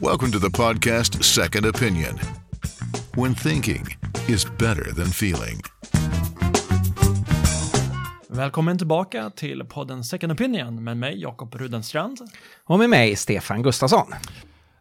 Welcome to the podcast Second Opinion. When thinking is better than feeling. Välkommen tillbaka till podden Second Opinion med mig Jakob Rudenstrand. Och med mig Stefan Gustafsson.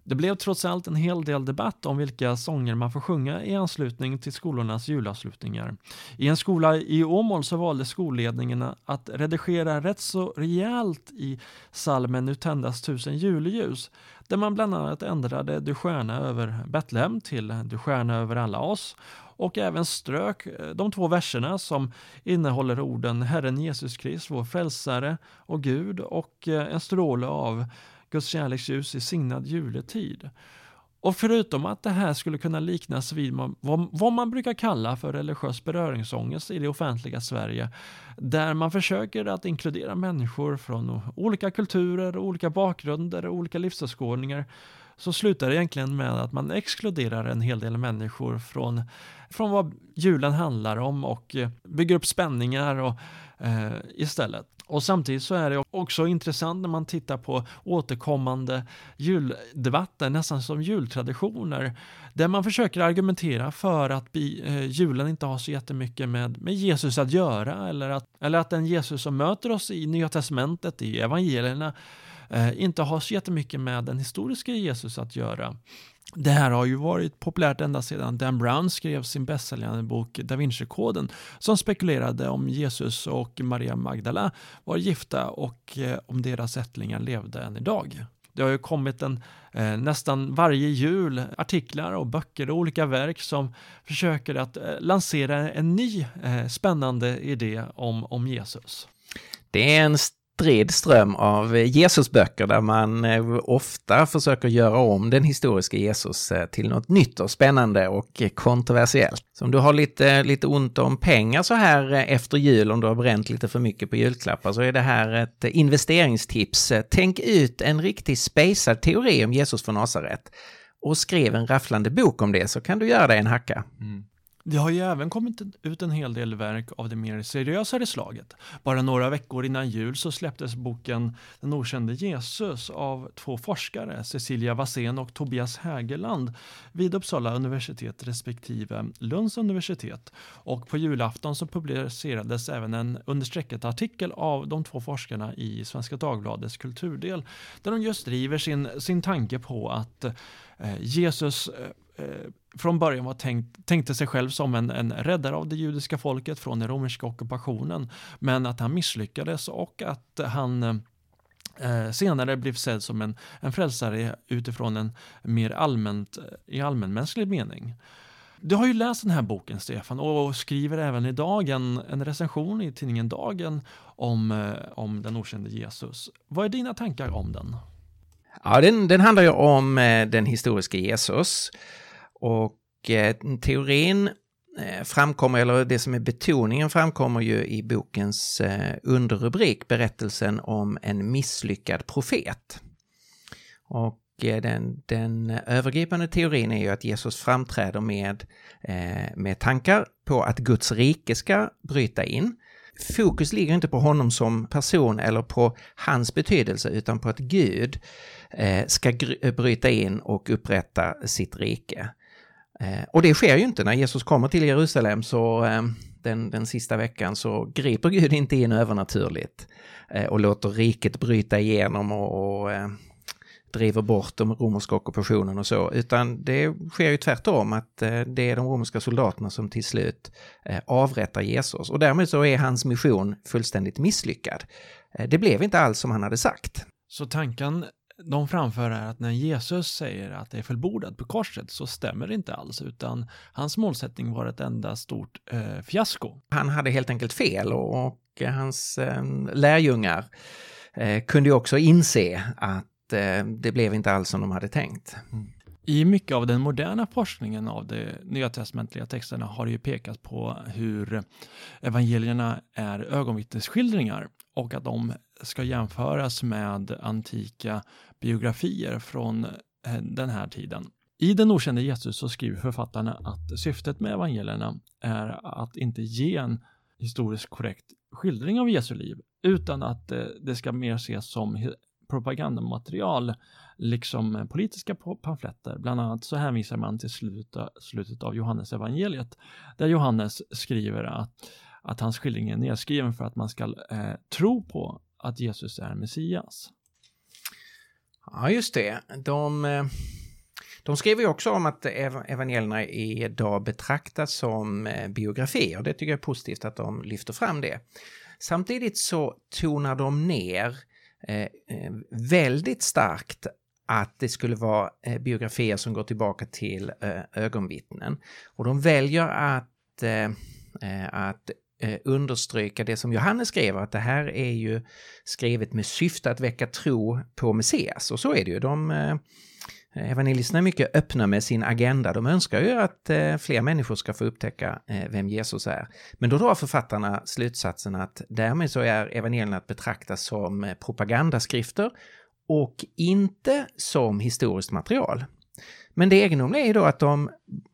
Det blev trots allt en hel del debatt om vilka sånger man får sjunga i anslutning till skolornas julavslutningar. I en skola i Åmål så valde skolledningen att redigera rätt så rejält i salmen Nu tändas tusen julljus, där man bland annat ändrade Du stjärna över Betlehem till Du stjärna över alla oss och även strök eh, de två verserna som innehåller orden Herren Jesus Krist, vår frälsare och Gud och eh, en stråle av Guds kärleksljus i signad juletid. Och förutom att det här skulle kunna liknas vid vad man brukar kalla för religiös beröringsångest i det offentliga Sverige, där man försöker att inkludera människor från olika kulturer, olika bakgrunder och olika livsåskådningar, så slutar det egentligen med att man exkluderar en hel del människor från, från vad julen handlar om och eh, bygger upp spänningar och, eh, istället. Och samtidigt så är det också intressant när man tittar på återkommande juldebatter, nästan som jultraditioner, där man försöker argumentera för att eh, julen inte har så jättemycket med, med Jesus att göra, eller att, eller att den Jesus som möter oss i Nya Testamentet, i evangelierna, eh, inte har så jättemycket med den historiska Jesus att göra. Det här har ju varit populärt ända sedan Dan Brown skrev sin bästsäljande bok Da Vinci-koden som spekulerade om Jesus och Maria Magdala var gifta och eh, om deras ättlingar levde än idag. Det har ju kommit en, eh, nästan varje jul artiklar och böcker och olika verk som försöker att eh, lansera en ny eh, spännande idé om, om Jesus. Det är en strid ström av Jesusböcker där man eh, ofta försöker göra om den historiska Jesus eh, till något nytt och spännande och kontroversiellt. Så om du har lite, lite ont om pengar så här eh, efter jul, om du har bränt lite för mycket på julklappar, så är det här ett investeringstips. Tänk ut en riktig spejsad teori om Jesus från Nasaret och skriv en rafflande bok om det så kan du göra dig en hacka. Mm. Det har ju även kommit ut en hel del verk av det mer seriösare slaget. Bara några veckor innan jul så släpptes boken Den okände Jesus av två forskare, Cecilia Wassén och Tobias Hägerland vid Uppsala universitet respektive Lunds universitet. Och på julafton så publicerades även en understrecket artikel av de två forskarna i Svenska Dagbladets kulturdel där de just driver sin, sin tanke på att eh, Jesus eh, eh, från början var tänkt, tänkte sig själv som en, en räddare av det judiska folket från den romerska ockupationen, men att han misslyckades och att han eh, senare blev sedd som en, en frälsare utifrån en mer allmänt, i allmänmänsklig mening. Du har ju läst den här boken Stefan och skriver även idag en, en recension i tidningen Dagen om, eh, om den okände Jesus. Vad är dina tankar om den? Ja, den, den handlar ju om eh, den historiska Jesus. Och eh, teorin eh, framkommer, eller det som är betoningen framkommer ju i bokens eh, underrubrik, berättelsen om en misslyckad profet. Och eh, den, den övergripande teorin är ju att Jesus framträder med, med tankar på att Guds rike ska bryta in. Fokus ligger inte på honom som person eller på hans betydelse utan på att Gud ska bryta in och upprätta sitt rike. Eh, och det sker ju inte när Jesus kommer till Jerusalem så eh, den, den sista veckan så griper Gud inte in övernaturligt eh, och låter riket bryta igenom och, och ehm, driver bort den romerska ockupationen och så, utan det sker ju tvärtom att eh, det är de romerska soldaterna som till slut eh, avrättar Jesus och därmed så är hans mission fullständigt misslyckad. Eh, det blev inte alls som han hade sagt. Så tanken de framför är att när Jesus säger att det är fullbordat på korset så stämmer det inte alls, utan hans målsättning var ett enda stort eh, fiasko. Han hade helt enkelt fel och, och hans eh, lärjungar eh, kunde ju också inse att eh, det blev inte alls som de hade tänkt. Mm. I mycket av den moderna forskningen av de nya testamentliga texterna har det ju pekat på hur evangelierna är ögonvittnesskildringar och att de ska jämföras med antika biografier från eh, den här tiden. I Den okände Jesus så skriver författarna att syftet med evangelierna är att inte ge en historiskt korrekt skildring av Jesu liv, utan att eh, det ska mer ses som propagandamaterial liksom politiska pamfletter. Bland annat så hänvisar man till slutet, slutet av Johannes evangeliet där Johannes skriver att, att hans skildring är nedskriven för att man ska eh, tro på att Jesus är Messias. Ja, just det. De, eh, de skriver ju också om att evangelierna idag betraktas som eh, biografier. Det tycker jag är positivt att de lyfter fram det. Samtidigt så tonar de ner eh, eh väldigt starkt att det skulle vara biografier som går tillbaka till ögonvittnen. Och de väljer att, att eh, understryka det som Johannes skriver, att det här är ju skrivet med syfte att väcka tro på Messias. Och så är det ju. De, eh, evangelisterna är mycket öppna med sin agenda. De önskar ju att eh, fler människor ska få upptäcka eh, vem Jesus är. Men då drar författarna slutsatsen att därmed så är evangelierna att betrakta som eh, propagandaskrifter och inte som historiskt material. Men det egendomliga är då att de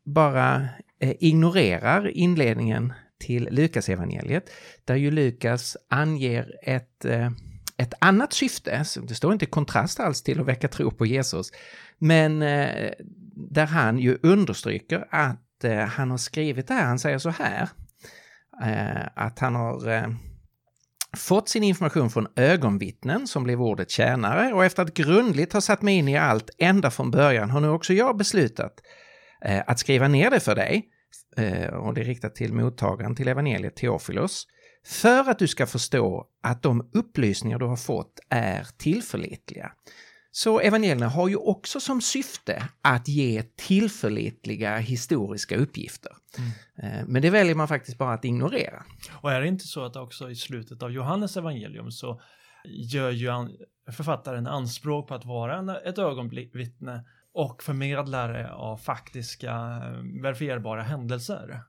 bara eh, ignorerar inledningen till Lukas evangeliet där ju Lukas anger ett, eh, ett annat syfte. Det står inte i kontrast alls till att väcka tro på Jesus, men eh, där han ju understryker att eh, han har skrivit det här. Han säger så här, att han har fått sin information från ögonvittnen som blev ordet tjänare och efter att grundligt ha satt mig in i allt ända från början har nu också jag beslutat att skriva ner det för dig och det är riktat till mottagaren till evangeliet Teofilos, för att du ska förstå att de upplysningar du har fått är tillförlitliga. Så evangelierna har ju också som syfte att ge tillförlitliga historiska uppgifter. Mm. Eh, men det väljer man faktiskt bara att ignorera. Och är det inte så att också i slutet av Johannes evangelium så gör ju författaren anspråk på att vara ett ögonvittne och förmedlare av faktiska eh, verifierbara händelser.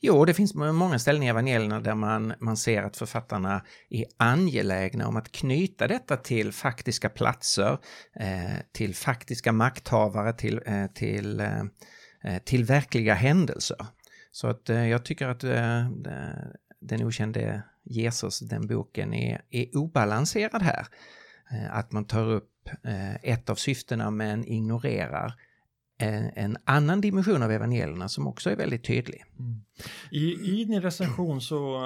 Jo, det finns många ställen i evangelierna där man, man ser att författarna är angelägna om att knyta detta till faktiska platser, eh, till faktiska makthavare, till, eh, till, eh, eh till verkliga händelser. Så att eh, jag tycker att eh, den okände Jesus, den boken, är, är obalanserad här. Eh, att man tar upp Eh, ett av syftena men ignorerar en, en, annan dimension av evangelierna som också är väldigt tydlig. Mm. I, I din recension så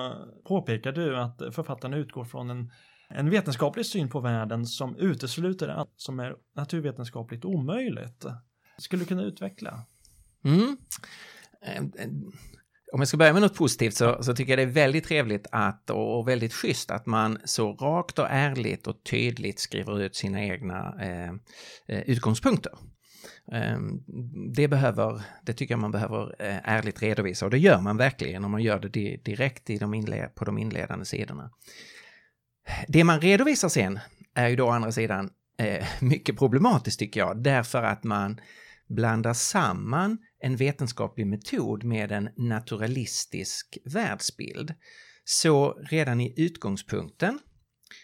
påpekar du att författarna utgår från en, en vetenskaplig syn på världen som utesluter allt som är naturvetenskapligt omöjligt. Skulle du kunna utveckla? Mm. Om jag ska börja med något positivt så, så, tycker jag det är väldigt trevligt att, och väldigt schysst att man så rakt och ärligt och tydligt skriver ut sina egna eh, eh utgångspunkter. Eh, det, behöver, det tycker jag man behöver eh, ärligt redovisa och det gör man verkligen om man gör det direkt i de inled, på de inledande sidorna. Det man redovisar sen är ju då å andra sidan eh, mycket problematiskt tycker jag, därför att man blandar samman en vetenskaplig metod med en naturalistisk världsbild. Så redan i utgångspunkten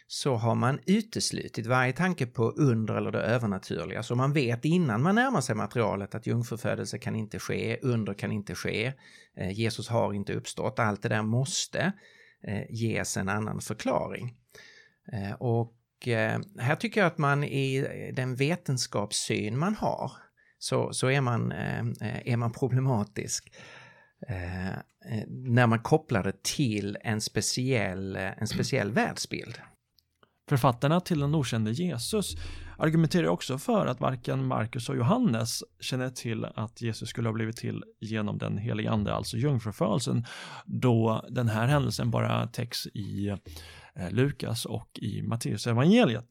så har man uteslutit varje tanke på under eller det övernaturliga. Så man vet innan man närmar sig materialet att jungfrufödelse kan inte ske, under kan inte ske, eh, Jesus har inte uppstått. Allt det där måste eh, ges en annan förklaring. Eh, och här tycker jag att man i den vetenskapssyn man har så, så är, man, eh, eh, är man problematisk. Eh, när man kopplar det till en speciell, en speciell världsbild. Författarna till den okände Jesus argumenterar också för att varken Markus och Johannes känner till att Jesus skulle ha blivit till genom den helige ande, alltså jungfrufödelsen, då den här händelsen bara täcks i Lukas och i Matteus evangeliet.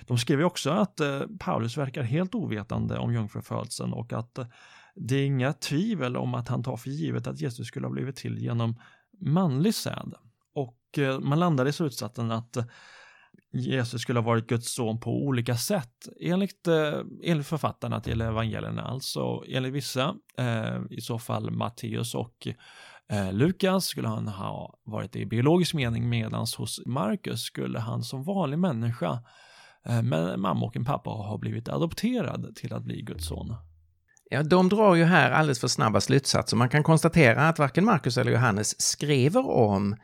De skriver också att eh, Paulus verkar helt ovetande om jungfrufödseln och att eh, det är inga tvivel om att han tar för givet att Jesus skulle ha blivit till genom manlig säd. Och eh, man landar i slutsatsen att eh, Jesus skulle ha varit Guds son på olika sätt enligt, eh, enligt författarna till evangelierna. Alltså enligt vissa, eh, i så fall Matteus och Lukas skulle han ha varit i biologisk mening medans hos Markus skulle han som vanlig människa Eh, Eh, men mamma och en pappa har blivit adopterad till att bli Guds son. Ja, de drar ju här alldeles för snabba slutsatser. Man kan konstatera att varken Markus eller Johannes skriver om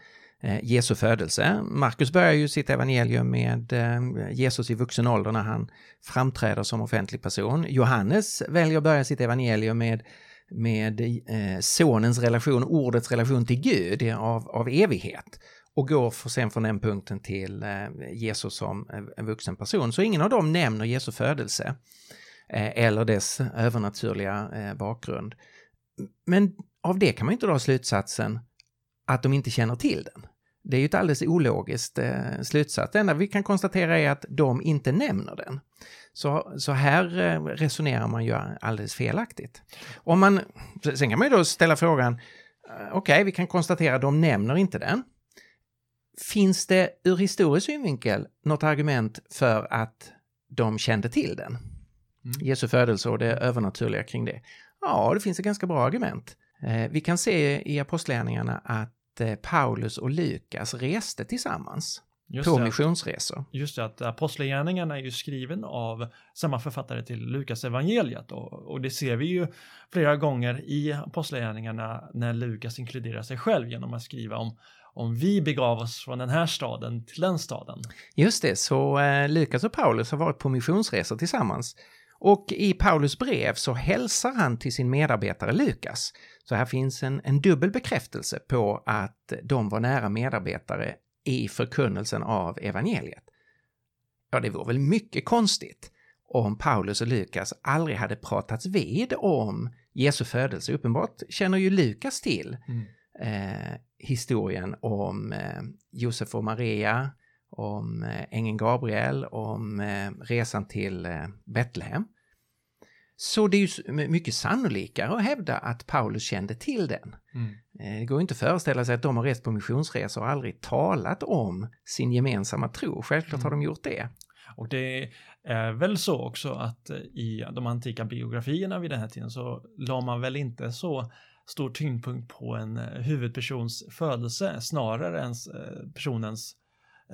eh, Jesu födelse. Markus börjar ju sitt evangelium med eh, Jesus i vuxen ålder när han framträder som offentlig person. Johannes väljer att börja sitt evangelium med med sonens relation, ordets relation till Gud av, av evighet och går för sen från den punkten till eh, Jesus som eh, en vuxen person. Så ingen av dem nämner Jesu födelse eh, eller dess övernaturliga bakgrund. Men av det kan man inte dra slutsatsen att de inte känner till den. Det är ju ett alldeles ologiskt eh, slutsats. Det enda vi kan konstatera är att de inte nämner den. Så, så här resonerar man ju alldeles felaktigt. Om man, sen kan man ju då ställa frågan, okej, okay, vi kan konstatera att de nämner inte den. Finns det ur historisk synvinkel något argument för att de kände till den? Mm. Jesu födelse och det övernaturliga kring det. Ja, det finns ett ganska bra argument. Eh, vi kan se i Apostlagärningarna att eh, Paulus och Lukas reste tillsammans Just på det, missionsresor. Just det, att Apostlagärningarna är ju skriven av samma författare till Lukas evangeliet och, och det ser vi ju flera gånger i Apostlagärningarna när Lukas inkluderar sig själv genom att skriva om om vi begav oss från den här staden till den staden. Just det, så eh, Lukas och Paulus har varit på missionsresor tillsammans. Och i Paulus brev så hälsar han till sin medarbetare Lukas. Så här finns en, en dubbel bekräftelse på att de var nära medarbetare i förkunnelsen av evangeliet. Ja, det vore väl mycket konstigt om Paulus och Lukas aldrig hade pratats vid om Jesu födelse. Uppenbart känner ju Lukas till mm. eh, historien om eh, Josef och Maria, om eh, ängeln Gabriel, om eh, resan till eh, Betlehem. Så det är ju mycket sannolikare att hävda att Paulus kände till den. Mm. Det går inte att föreställa sig att de har rest på missionsresor och aldrig talat om sin gemensamma tro. Självklart mm. har de gjort det. Och det är väl så också att i de antika biografierna vid den här tiden så la man väl inte så stor tyngdpunkt på en eh, huvudpersons födelse snarare än eh, personens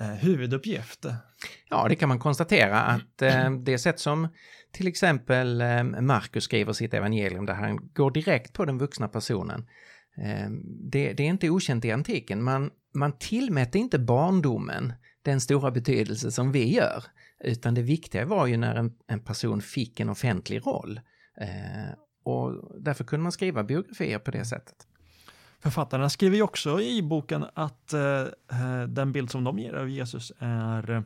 eh, huvuduppgift. Ja, det kan man konstatera att det sätt som till exempel eh, Markus skriver sitt evangelium där han går direkt på den vuxna personen. Eh, det, det är inte okänt i antiken. Man, man tillmätte inte barndomen den stora betydelse som vi gör, utan det viktiga var ju när en, en person fick en offentlig roll. Eh, och därför kunde man skriva biografier på det sättet. Författarna skriver ju också i boken att eh, eh, den bild som de ger av Jesus är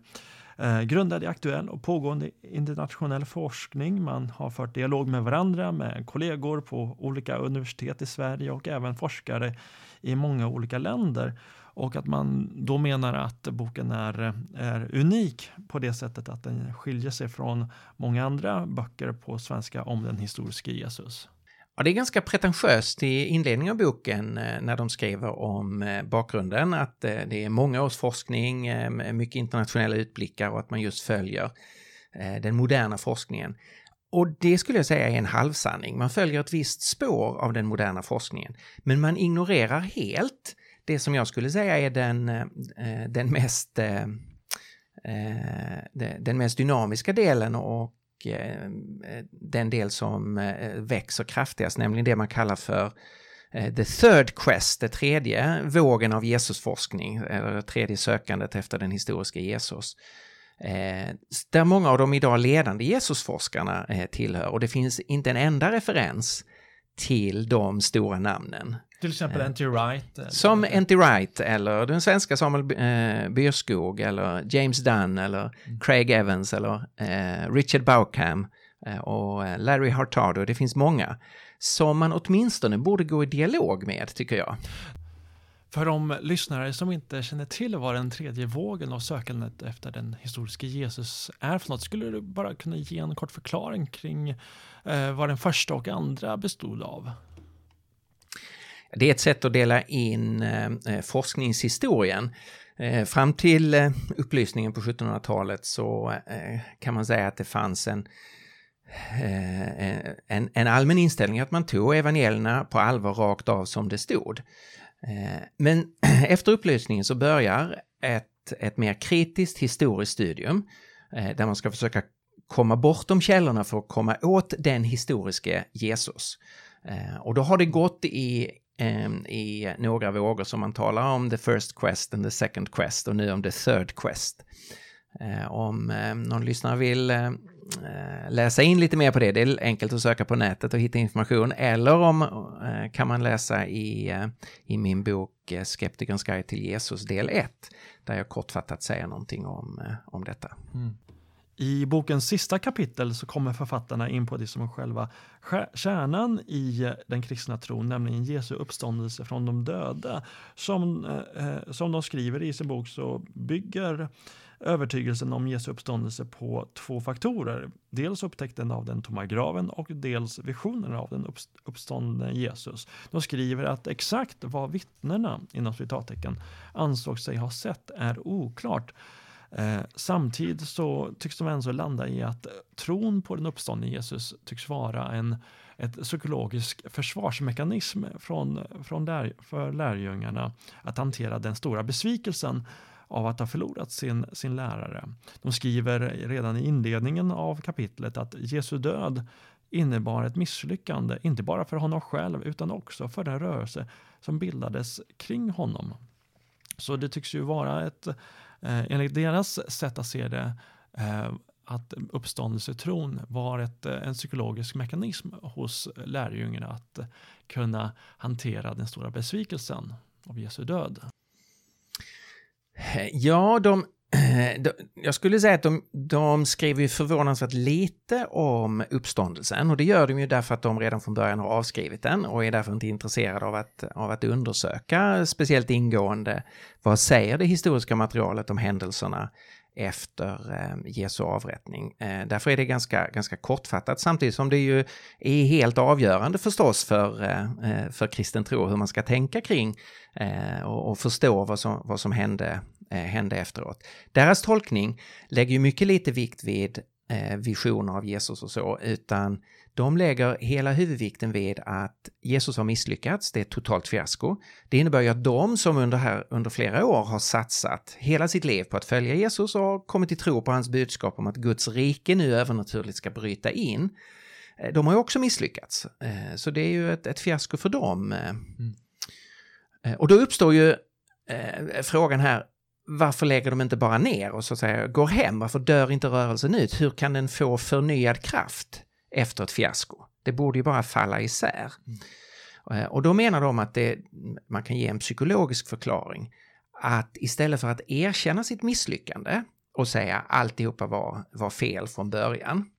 eh, grundad i aktuell och pågående internationell forskning. Man har fört dialog med varandra, med kollegor på olika universitet i Sverige och även forskare i många olika länder. Och att man då menar att boken är, är unik på det sättet att den skiljer sig från många andra böcker på svenska om den historiska Jesus. Ja, det är ganska pretentiöst i inledningen av boken eh, när de skriver om eh, bakgrunden, att eh, det är många års forskning, mycket internationella utblickar och att man just följer den moderna forskningen. Och det skulle jag säga är en halvsanning. Man följer ett visst spår av den moderna forskningen, men man ignorerar helt det som jag skulle säga är den, eh, eh, den mest eh, den mest dynamiska delen och den del som växer kraftigast, nämligen det man kallar för The Third Quest, det tredje vågen av Jesusforskning, eller det tredje sökandet efter den historiska Jesus. där många av de idag ledande Jesusforskarna tillhör och det finns inte en enda referens till de stora namnen. Till exempel N.T. Wright? Som N.T. Wright eller den svenska Samuel eh, Byrskog eller James Dunn eller mm. Craig Evans eller eh, Richard Bauckham eh, och eh, Larry Hartardo. Det finns många som man åtminstone borde gå i dialog med, tycker jag. För de lyssnare som inte känner till vad den tredje vågen av sökandet efter den historiska Jesus är för något, skulle du bara kunna ge en kort förklaring kring eh, vad den första och andra bestod av? Det är ett sätt att dela in eh, eh forskningshistorien. Eh, fram till eh, upplysningen på 1700-talet så eh, kan man säga att det fanns en, eh, en, en, allmän inställning att man tog evangelierna på allvar rakt av som det stod. Eh, men efter upplysningen så börjar ett, ett mer kritiskt historiskt studium eh, där man ska försöka komma bortom källorna för att komma åt den historiske Jesus. Eh, och då har det gått i ehm, i några vågor som man talar om the first quest and the second quest och nu om the third quest. Om ehm, någon lyssnare vill ehm, Eh, läsa in lite mer på det, det är enkelt att söka på nätet och hitta information, eller om eh, kan man läsa i, eh, i min bok Skeptikerns guide till Jesus del 1, där jag kortfattat säger någonting om, om detta. Mm. I bokens sista kapitel så kommer författarna in på det som är själva kärnan i den kristna tron, nämligen Jesu uppståndelse från de döda. Som, eh, som de skriver i sin bok så bygger övertygelsen om Jesu uppståndelse på två faktorer. Dels upptäckten av den tomma graven och dels visionen av den uppståndne Jesus. De skriver att exakt vad vittnena, inom citattecken, ansåg sig ha sett är oklart. Eh, samtidigt så tycks de ändå landa i att tron på den uppståndne Jesus tycks vara en ett psykologisk försvarsmekanism från, från lär, för lärjungarna att hantera den stora besvikelsen av att ha förlorat sin, sin lärare. De skriver redan i inledningen av kapitlet att Jesu död innebar ett misslyckande, inte bara för honom själv utan också för den rörelse som bildades kring honom. Så det tycks ju vara ett, eh, enligt deras sätt att se det, eh, att uppståndelsetron var ett, eh, en psykologisk mekanism hos lärjungarna att kunna hantera den stora besvikelsen av Jesu död. Ja, de, de, jag skulle säga att de, de skriver ju förvånansvärt lite om uppståndelsen. Och det gör de ju därför att de redan från början har avskrivit den och är därför inte intresserade av att, av att undersöka speciellt ingående vad säger det historiska materialet om händelserna efter eh, Jesu avrättning. Eh, därför är det ganska, ganska kortfattat samtidigt som det ju är helt avgörande förstås för, eh, för kristen tro hur man ska tänka kring och, och, förstå vad som, vad som hände, hände efteråt. Deras tolkning lägger ju mycket lite vikt vid visioner av Jesus och så, utan de lägger hela huvudvikten vid att Jesus har misslyckats, det är ett totalt fiasko. Det innebär ju att de som under, här, under flera år har satsat hela sitt liv på att följa Jesus och har kommit till tro på hans budskap om att Guds rike nu övernaturligt ska bryta in, eh, de har ju också misslyckats. Eh, så det är ju ett, ett fiasko för dem. Eh, mm. Och då uppstår ju frågan här, varför lägger de inte bara ner och så att säga går hem? Varför dör inte rörelsen ut? Hur kan den få förnyad kraft? Efter ett fiasko. Det borde ju bara falla isär. Mm. Och då menar de att det, man kan ge en psykologisk förklaring. Att istället för att erkänna sitt misslyckande och säga alltihopa var, var fel från början,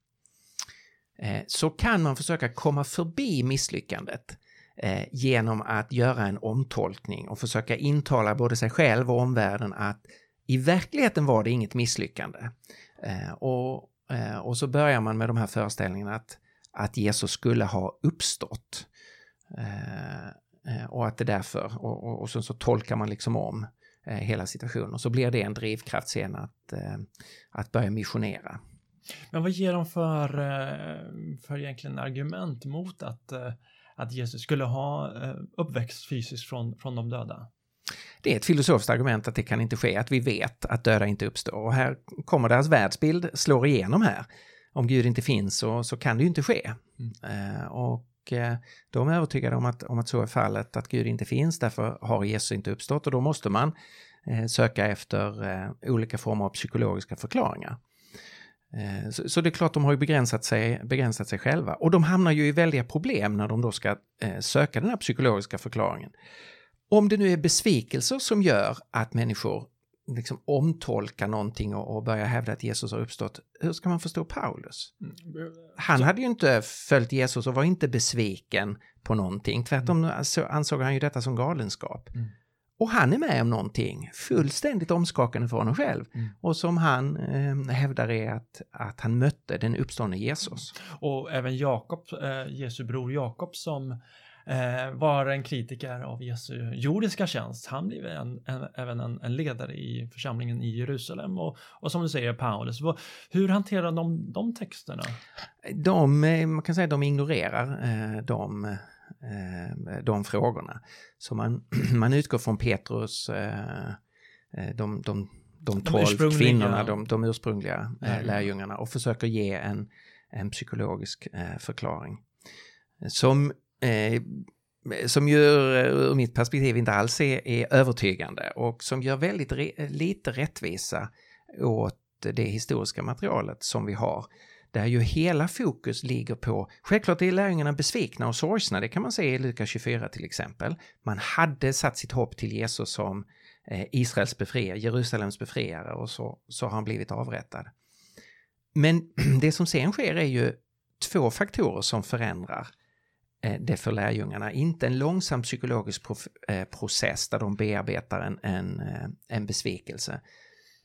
eh, så kan man försöka komma förbi misslyckandet eh, genom att göra en omtolkning och försöka intala både sig själv och omvärlden att i verkligheten var det inget misslyckande. Och Eh, och så börjar man med de här föreställningarna att, att Jesus skulle ha uppstått. Eh, eh och att det därför, och, och, och så, så tolkar man liksom om eh, hela situationen. Och så blir det en drivkraft sen att, eh, att börja missionera. Men vad ger de för, för egentligen argument mot att, att Jesus skulle ha uppväxt fysiskt från, från de döda? Det är ett filosofiskt argument att det kan inte ske, att vi vet att döda inte uppstår. Och här kommer deras världsbild, slår igenom här. Om Gud inte finns så, så kan det ju inte ske. Mm. Uh, och uh, de är övertygade om att, om att så är fallet, att Gud inte finns, därför har Jesus inte uppstått och då måste man uh, söka efter olika former av psykologiska förklaringar. Så, så, det är klart, de har ju begränsat sig, begränsat sig själva. Och de hamnar ju i väldiga problem när de då ska söka den här psykologiska förklaringen. Om det nu är besvikelser som gör att människor liksom omtolkar någonting och, och börjar hävda att Jesus har uppstått, hur ska man förstå Paulus? Mm. Han hade ju inte följt Jesus och var inte besviken på någonting. Tvärtom mm. ansåg han ju detta som galenskap. Mm. Och han är med om någonting fullständigt omskakande för honom själv. Mm. Och som han eh, hävdar är att, att han mötte den uppståndne Jesus. Och även Jakob, eh, Jesu bror Jakob som eh, var en kritiker av Jesu jordiska tjänst. Han blev en, en, även en, en, ledare i församlingen i Jerusalem och, och som du säger Paulus. Hur hanterar de de texterna? De, eh, man kan säga de ignorerar eh, de, eh, de frågorna. Så man, man utgår från Petrus, eh, de, de, de tolv kvinnorna, de, de ursprungliga eh, lärjungarna och försöker ge en, en psykologisk förklaring. Som eh, som ju eh, ur mitt perspektiv inte alls är, är övertygande och som gör väldigt re, lite rättvisa åt det historiska materialet som vi har. Där ju hela fokus ligger på, självklart är lärjungarna besvikna och sorgsna, det kan man se i Lukas 24 till exempel. Man hade satt sitt hopp till Jesus som eh, Israels befriare, Jerusalems befriare och så, så har han blivit avrättad. Men det som sen sker är ju två faktorer som förändrar eh, det för lärjungarna. Inte en långsam psykologisk eh, process där de bearbetar en, en, eh, en besvikelse.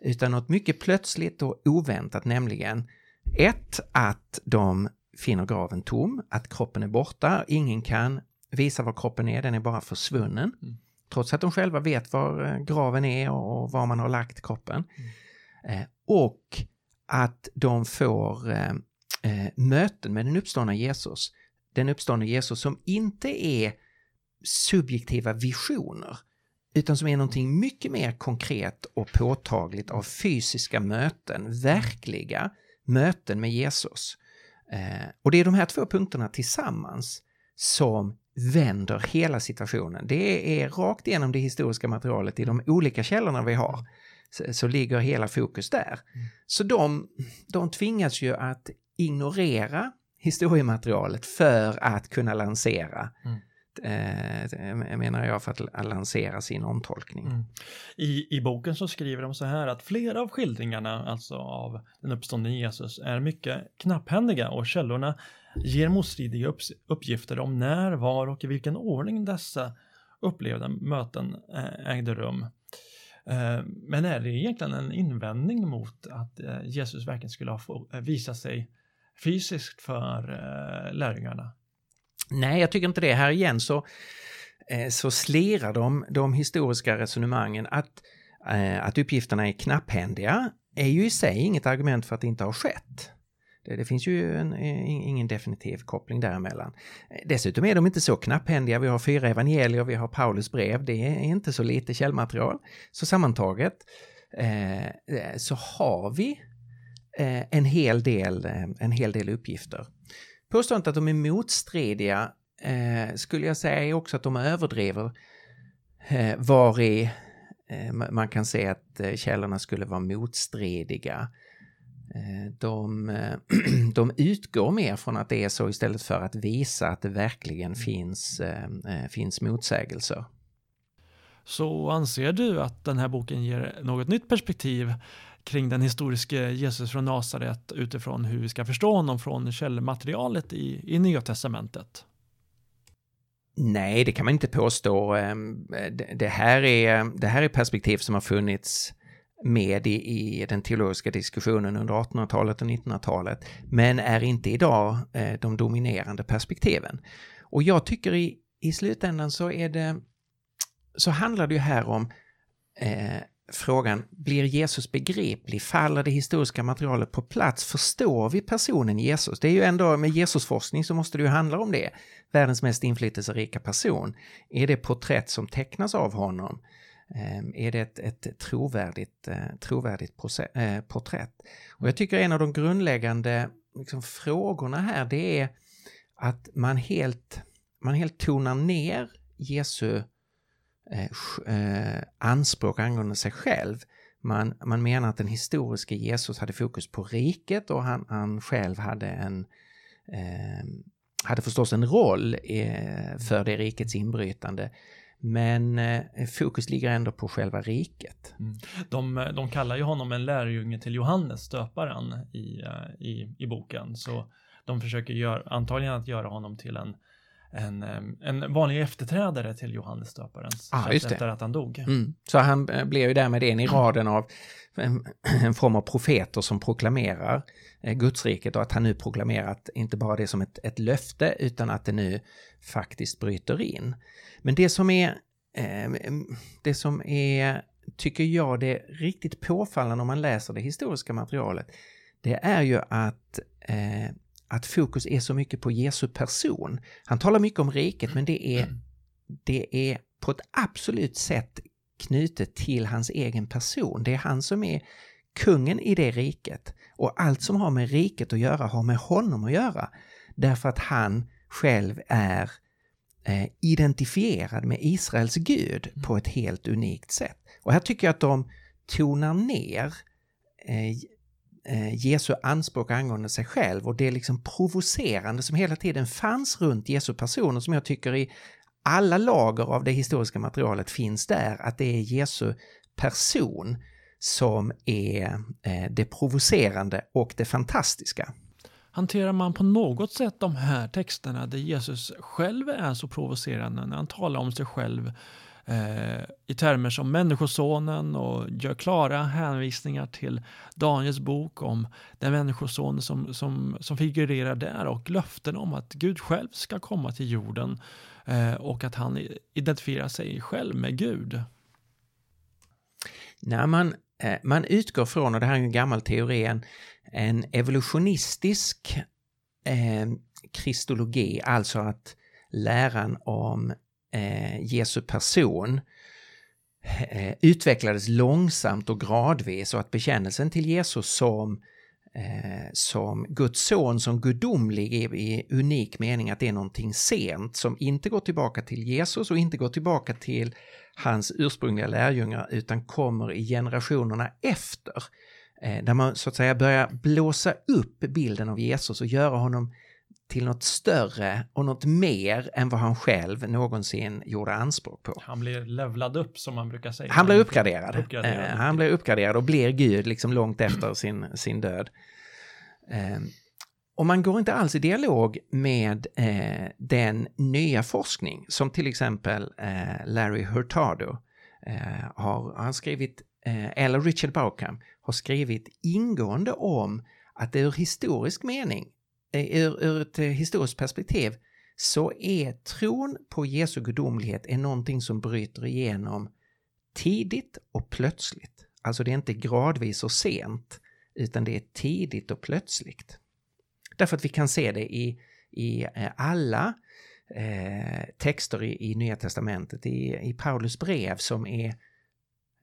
Utan något mycket plötsligt och oväntat, nämligen ett, att de finner graven tom, att kroppen är borta, ingen kan visa var kroppen är, den är bara försvunnen. Mm. Trots att de själva vet var graven är och var man har lagt kroppen. Mm. Och att de får eh, eh, möten med den uppståndna Jesus. Den uppståndna Jesus som inte är subjektiva visioner utan som är någonting mycket mer konkret och påtagligt av fysiska möten, verkliga möten med Jesus. Eh, och det är de här två punkterna tillsammans som vänder hela situationen. Det är rakt igenom det historiska materialet i de olika källorna vi har så, så ligger hela fokus där. Mm. Så de, de tvingas ju att ignorera historiematerialet för att kunna lansera mm. Eh, menar jag, för att lansera sin omtolkning. Mm. I, I boken så skriver de så här att flera av skildringarna, alltså av den uppståndne Jesus, är mycket knapphändiga och källorna ger motstridiga upp, uppgifter om när, var och i vilken ordning dessa upplevda möten eh, ägde rum. Eh, men är det egentligen en invändning mot att eh, Jesus verkligen skulle ha eh, visat sig fysiskt för eh, lärjungarna? Nej, jag tycker inte det. Här igen så, eh, så slirar de, de historiska resonemangen att, eh, att uppgifterna är knapphändiga är ju i sig inget argument för att det inte har skett. Det, det finns ju en, ingen definitiv koppling däremellan. Dessutom är de inte så knapphändiga. Vi har fyra evangelier, vi har Paulus brev. Det är inte så lite källmaterial. Så sammantaget eh, så har vi Eh, en, hel del, eh, en hel del uppgifter. Påståendet att de är motstridiga eh, skulle jag säga är också att de överdriver eh, var i eh, man kan se att eh, källorna skulle vara motstridiga. Eh, de, de utgår mer från att det är så istället för att visa att det verkligen finns, finns motsägelser. Så anser du att den här boken ger något nytt perspektiv kring den historiske Jesus från Nasaret utifrån hur vi ska förstå honom från källmaterialet i, i Nya Testamentet? Nej, det kan man inte påstå. Ehm, det här är, det här är perspektiv som har funnits med i, i den teologiska diskussionen under 1800-talet och 1900-talet, men är inte idag eh, de dominerande perspektiven. Och jag tycker i, i slutändan så är det, så handlar det ju här om eh, frågan, blir Jesus begriplig? Faller det historiska materialet på plats? Förstår vi personen Jesus? Det är ju ändå, med Jesusforskning så måste det ju handla om det. Världens mest inflytelserika person. Är det porträtt som tecknas av honom? Ehm, är det ett, ett trovärdigt, eh, trovärdigt eh, porträtt. Och jag tycker en av de grundläggande liksom, frågorna här det är att man helt, man helt tonar ner Jesu Eh, eh, anspråk angående sig själv. Man, man menar att den historiska Jesus hade fokus på riket och han, han själv hade en eh, hade förstås en roll eh, för det rikets inbrytande. Men eh, fokus ligger ändå på själva riket. Mm. De, de kallar ju honom en lärjunge till Johannes döparen i, eh, i, i boken. Så de försöker gör, antagligen att göra honom till en, en, en vanlig efterträdare till Johannes döparen ah, efter att han dog. Mm. Så han eh, blir ju därmed en i raden av en, en form av profeter som proklamerar eh, Gudsriket och att han nu proklamerat inte bara det som ett, ett löfte utan att det nu faktiskt bryter in. Men det som är, det som är, tycker jag, det riktigt påfallande om man läser det historiska materialet, det är ju att, eh, att fokus är så mycket på Jesu person. Han talar mycket om riket, men det är, det är på ett absolut sätt knutet till hans egen person. Det är han som är kungen i det riket. Och allt som har med riket att göra har med honom att göra. Därför att han själv är eh, identifierad med Israels Gud på ett helt unikt sätt. Och här tycker jag att de tonar ner eh, Eh, Jesu anspråk angående sig själv och det liksom provocerande som hela tiden fanns runt Jesu person och som jag tycker i alla lager av det historiska materialet finns där, att det är Jesu person som är eh, det provocerande och det fantastiska. Hanterar man på något sätt de här texterna där Jesus själv är så provocerande när han talar om sig själv eh, i termer som Människosonen och gör klara hänvisningar till Daniels bok om den människoson som, som, som figurerar där och löften om att Gud själv ska komma till jorden eh, och att han identifierar sig själv med Gud. När man, eh, man utgår från, och det här är en gammal teori, en, en evolutionistisk eh, kristologi, alltså att läran om eh, Jesu person eh, utvecklades långsamt och gradvis och att bekännelsen till Jesus som eh, som Guds son, som gudomlig i, i unik mening att det är någonting sent som inte går tillbaka till Jesus och inte går tillbaka till hans ursprungliga lärjungar utan kommer i generationerna efter. Eh, där man så att säga börjar blåsa upp bilden av Jesus och göra honom till något större och något mer än vad han själv någonsin gjorde anspråk på. Han blir levlad upp som man brukar säga. Han blir uppgraderad. uppgraderad. Eh, han blir uppgraderad och blir Gud liksom långt efter sin, sin död. Eh, och man går inte alls i dialog med eh, den nya forskning som till exempel eh, Larry Hurtado har, har skrivit, eller Richard Bauckham har skrivit ingående om att det ur historisk mening Eh, ur, ur ett eh, historiskt perspektiv så är tron på Jesu gudomlighet är någonting som bryter igenom tidigt och plötsligt. Alltså det är inte gradvis och sent, utan det är tidigt och plötsligt. Därför att vi kan se det i, i eh, alla eh, texter i, i Nya Testamentet, i, i Paulus brev som är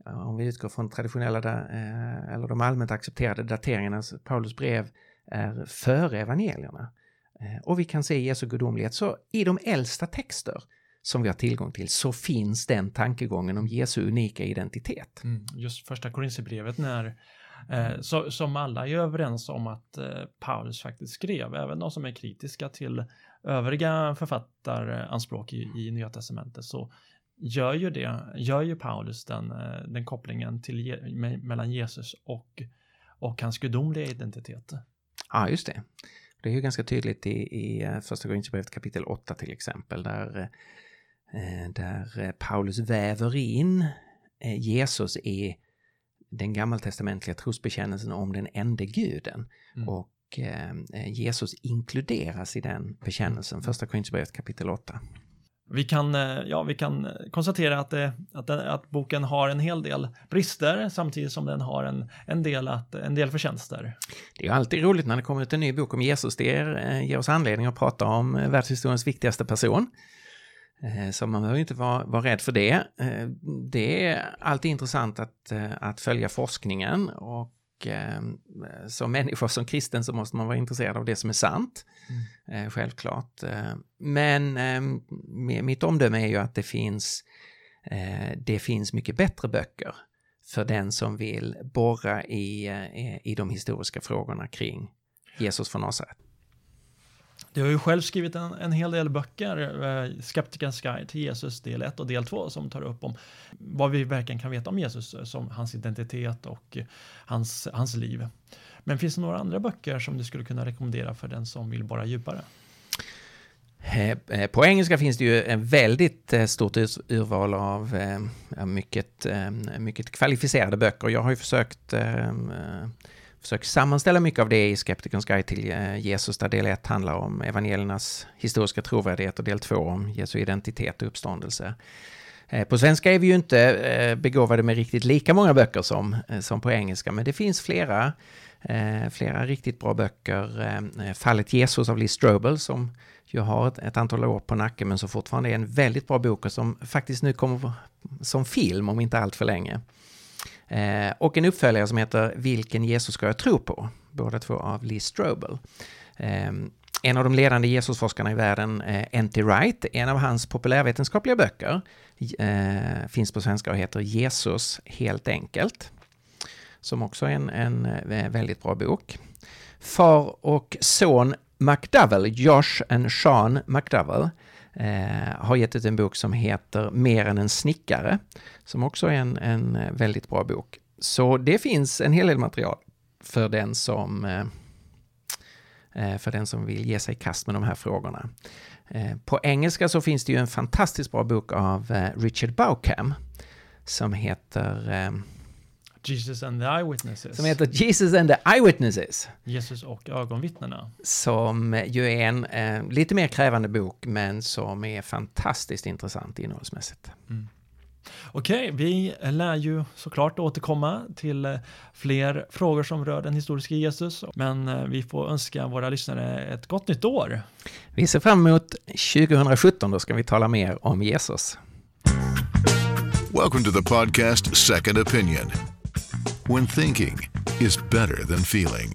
om vi utgår från traditionella eh, eller de allmänt accepterade dateringarna, Paulus brev är före evangelierna. Eh, och vi kan se Jesu gudomlighet. Så i de äldsta texter som vi har tillgång till så finns den tankegången om Jesu unika identitet. Mm, just första Korinthierbrevet när eh, så, som alla är överens om att eh, Paulus faktiskt skrev, även de som är kritiska till övriga författaranspråk i, i Nya Testamentet, så gör ju det, gör ju Paulus den, eh, den kopplingen till, mellan Jesus och, och hans gudomliga identitet. Ja, just det. Det är ju ganska tydligt i, i eh, Första Korinthierbrevet kapitel 8 till exempel, där, eh, där eh, Paulus väver in Jesus i den gammaltestamentliga trosbekännelsen om den enda guden. Mm. Och Jesus inkluderas i den bekännelsen. Första Korinthierbrevet kapitel 8. Vi kan, eh, ja, vi kan konstatera att, det, att, eh, att, boken har en hel del brister samtidigt som den har en, en, del, att, en del förtjänster. Det är alltid roligt när det kommer ut en ny bok om Jesus. Det ger, ger oss anledning att prata om världshistoriens viktigaste person. Så man behöver inte vara, vara rädd för det. Det är alltid intressant att, att följa forskningen och eh, som människa, som kristen, så måste man vara intresserad av det som är sant. Mm. Eh, självklart. Eh, men eh, mitt omdöme är ju att det finns, eh, det finns mycket bättre böcker för den som vill borra i, eh, i de historiska frågorna kring Jesus från Nasaret. Du har ju själv skrivit en, en hel del böcker, eh, Skeptikerns guide till Jesus del 1 och del 2 som tar upp om vad vi verkligen kan veta om Jesus, eh, som hans identitet och hans, hans liv. Men finns det några andra böcker som du skulle kunna rekommendera för den som vill borra djupare? Eh, eh, på engelska finns det ju en väldigt stort urval av mycket, mycket kvalificerade böcker. Jag har ju försökt försöker sammanställa mycket av det i Skeptikerns guide till eh, Jesus, där del 1 handlar om evangeliernas historiska trovärdighet och del 2 om Jesu identitet och uppståndelse. Eh, på svenska är vi ju inte eh, begåvade med riktigt lika många böcker som, som på engelska, men det finns flera, flera riktigt bra böcker. Fallet Jesus av Liz Strobel som ju har ett, ett, antal år på nacken men som fortfarande är en väldigt bra bok och som faktiskt nu kommer som film om inte allt för länge. Eh, och en uppföljare som heter Vilken Jesus ska jag tro på? Båda två av Lee Strobel. Eh, en av de ledande Jesusforskarna i världen, eh, N.T. Wright, en av hans populärvetenskapliga böcker eh, finns på svenska och heter Jesus helt enkelt. Som också är en, en eh, väldigt bra bok. Far och son McDowell, Josh and Sean McDowell, eh, har gett ut en bok som heter Mer än en snickare, som också är en, en eh, väldigt bra bok. Så det finns en hel del material för den som eh, eh, för den som vill ge sig i kast med de här frågorna. Eh, på engelska så finns det ju en fantastiskt bra bok av eh, Richard Baucam som heter Jesus and the Eyewitnesses. Som heter Jesus and the Eyewitnesses. Jesus och ögonvittnena. Som ju är en eh, lite mer krävande bok, men som är fantastiskt intressant innehållsmässigt. Mm. Okej, vi lär ju såklart återkomma till eh, fler frågor som rör den historiska Jesus, men eh, vi får önska våra lyssnare ett gott nytt år. Vi ser fram emot 2017, då ska vi tala mer om Jesus. Welcome to the podcast Second Opinion. When thinking is better than feeling.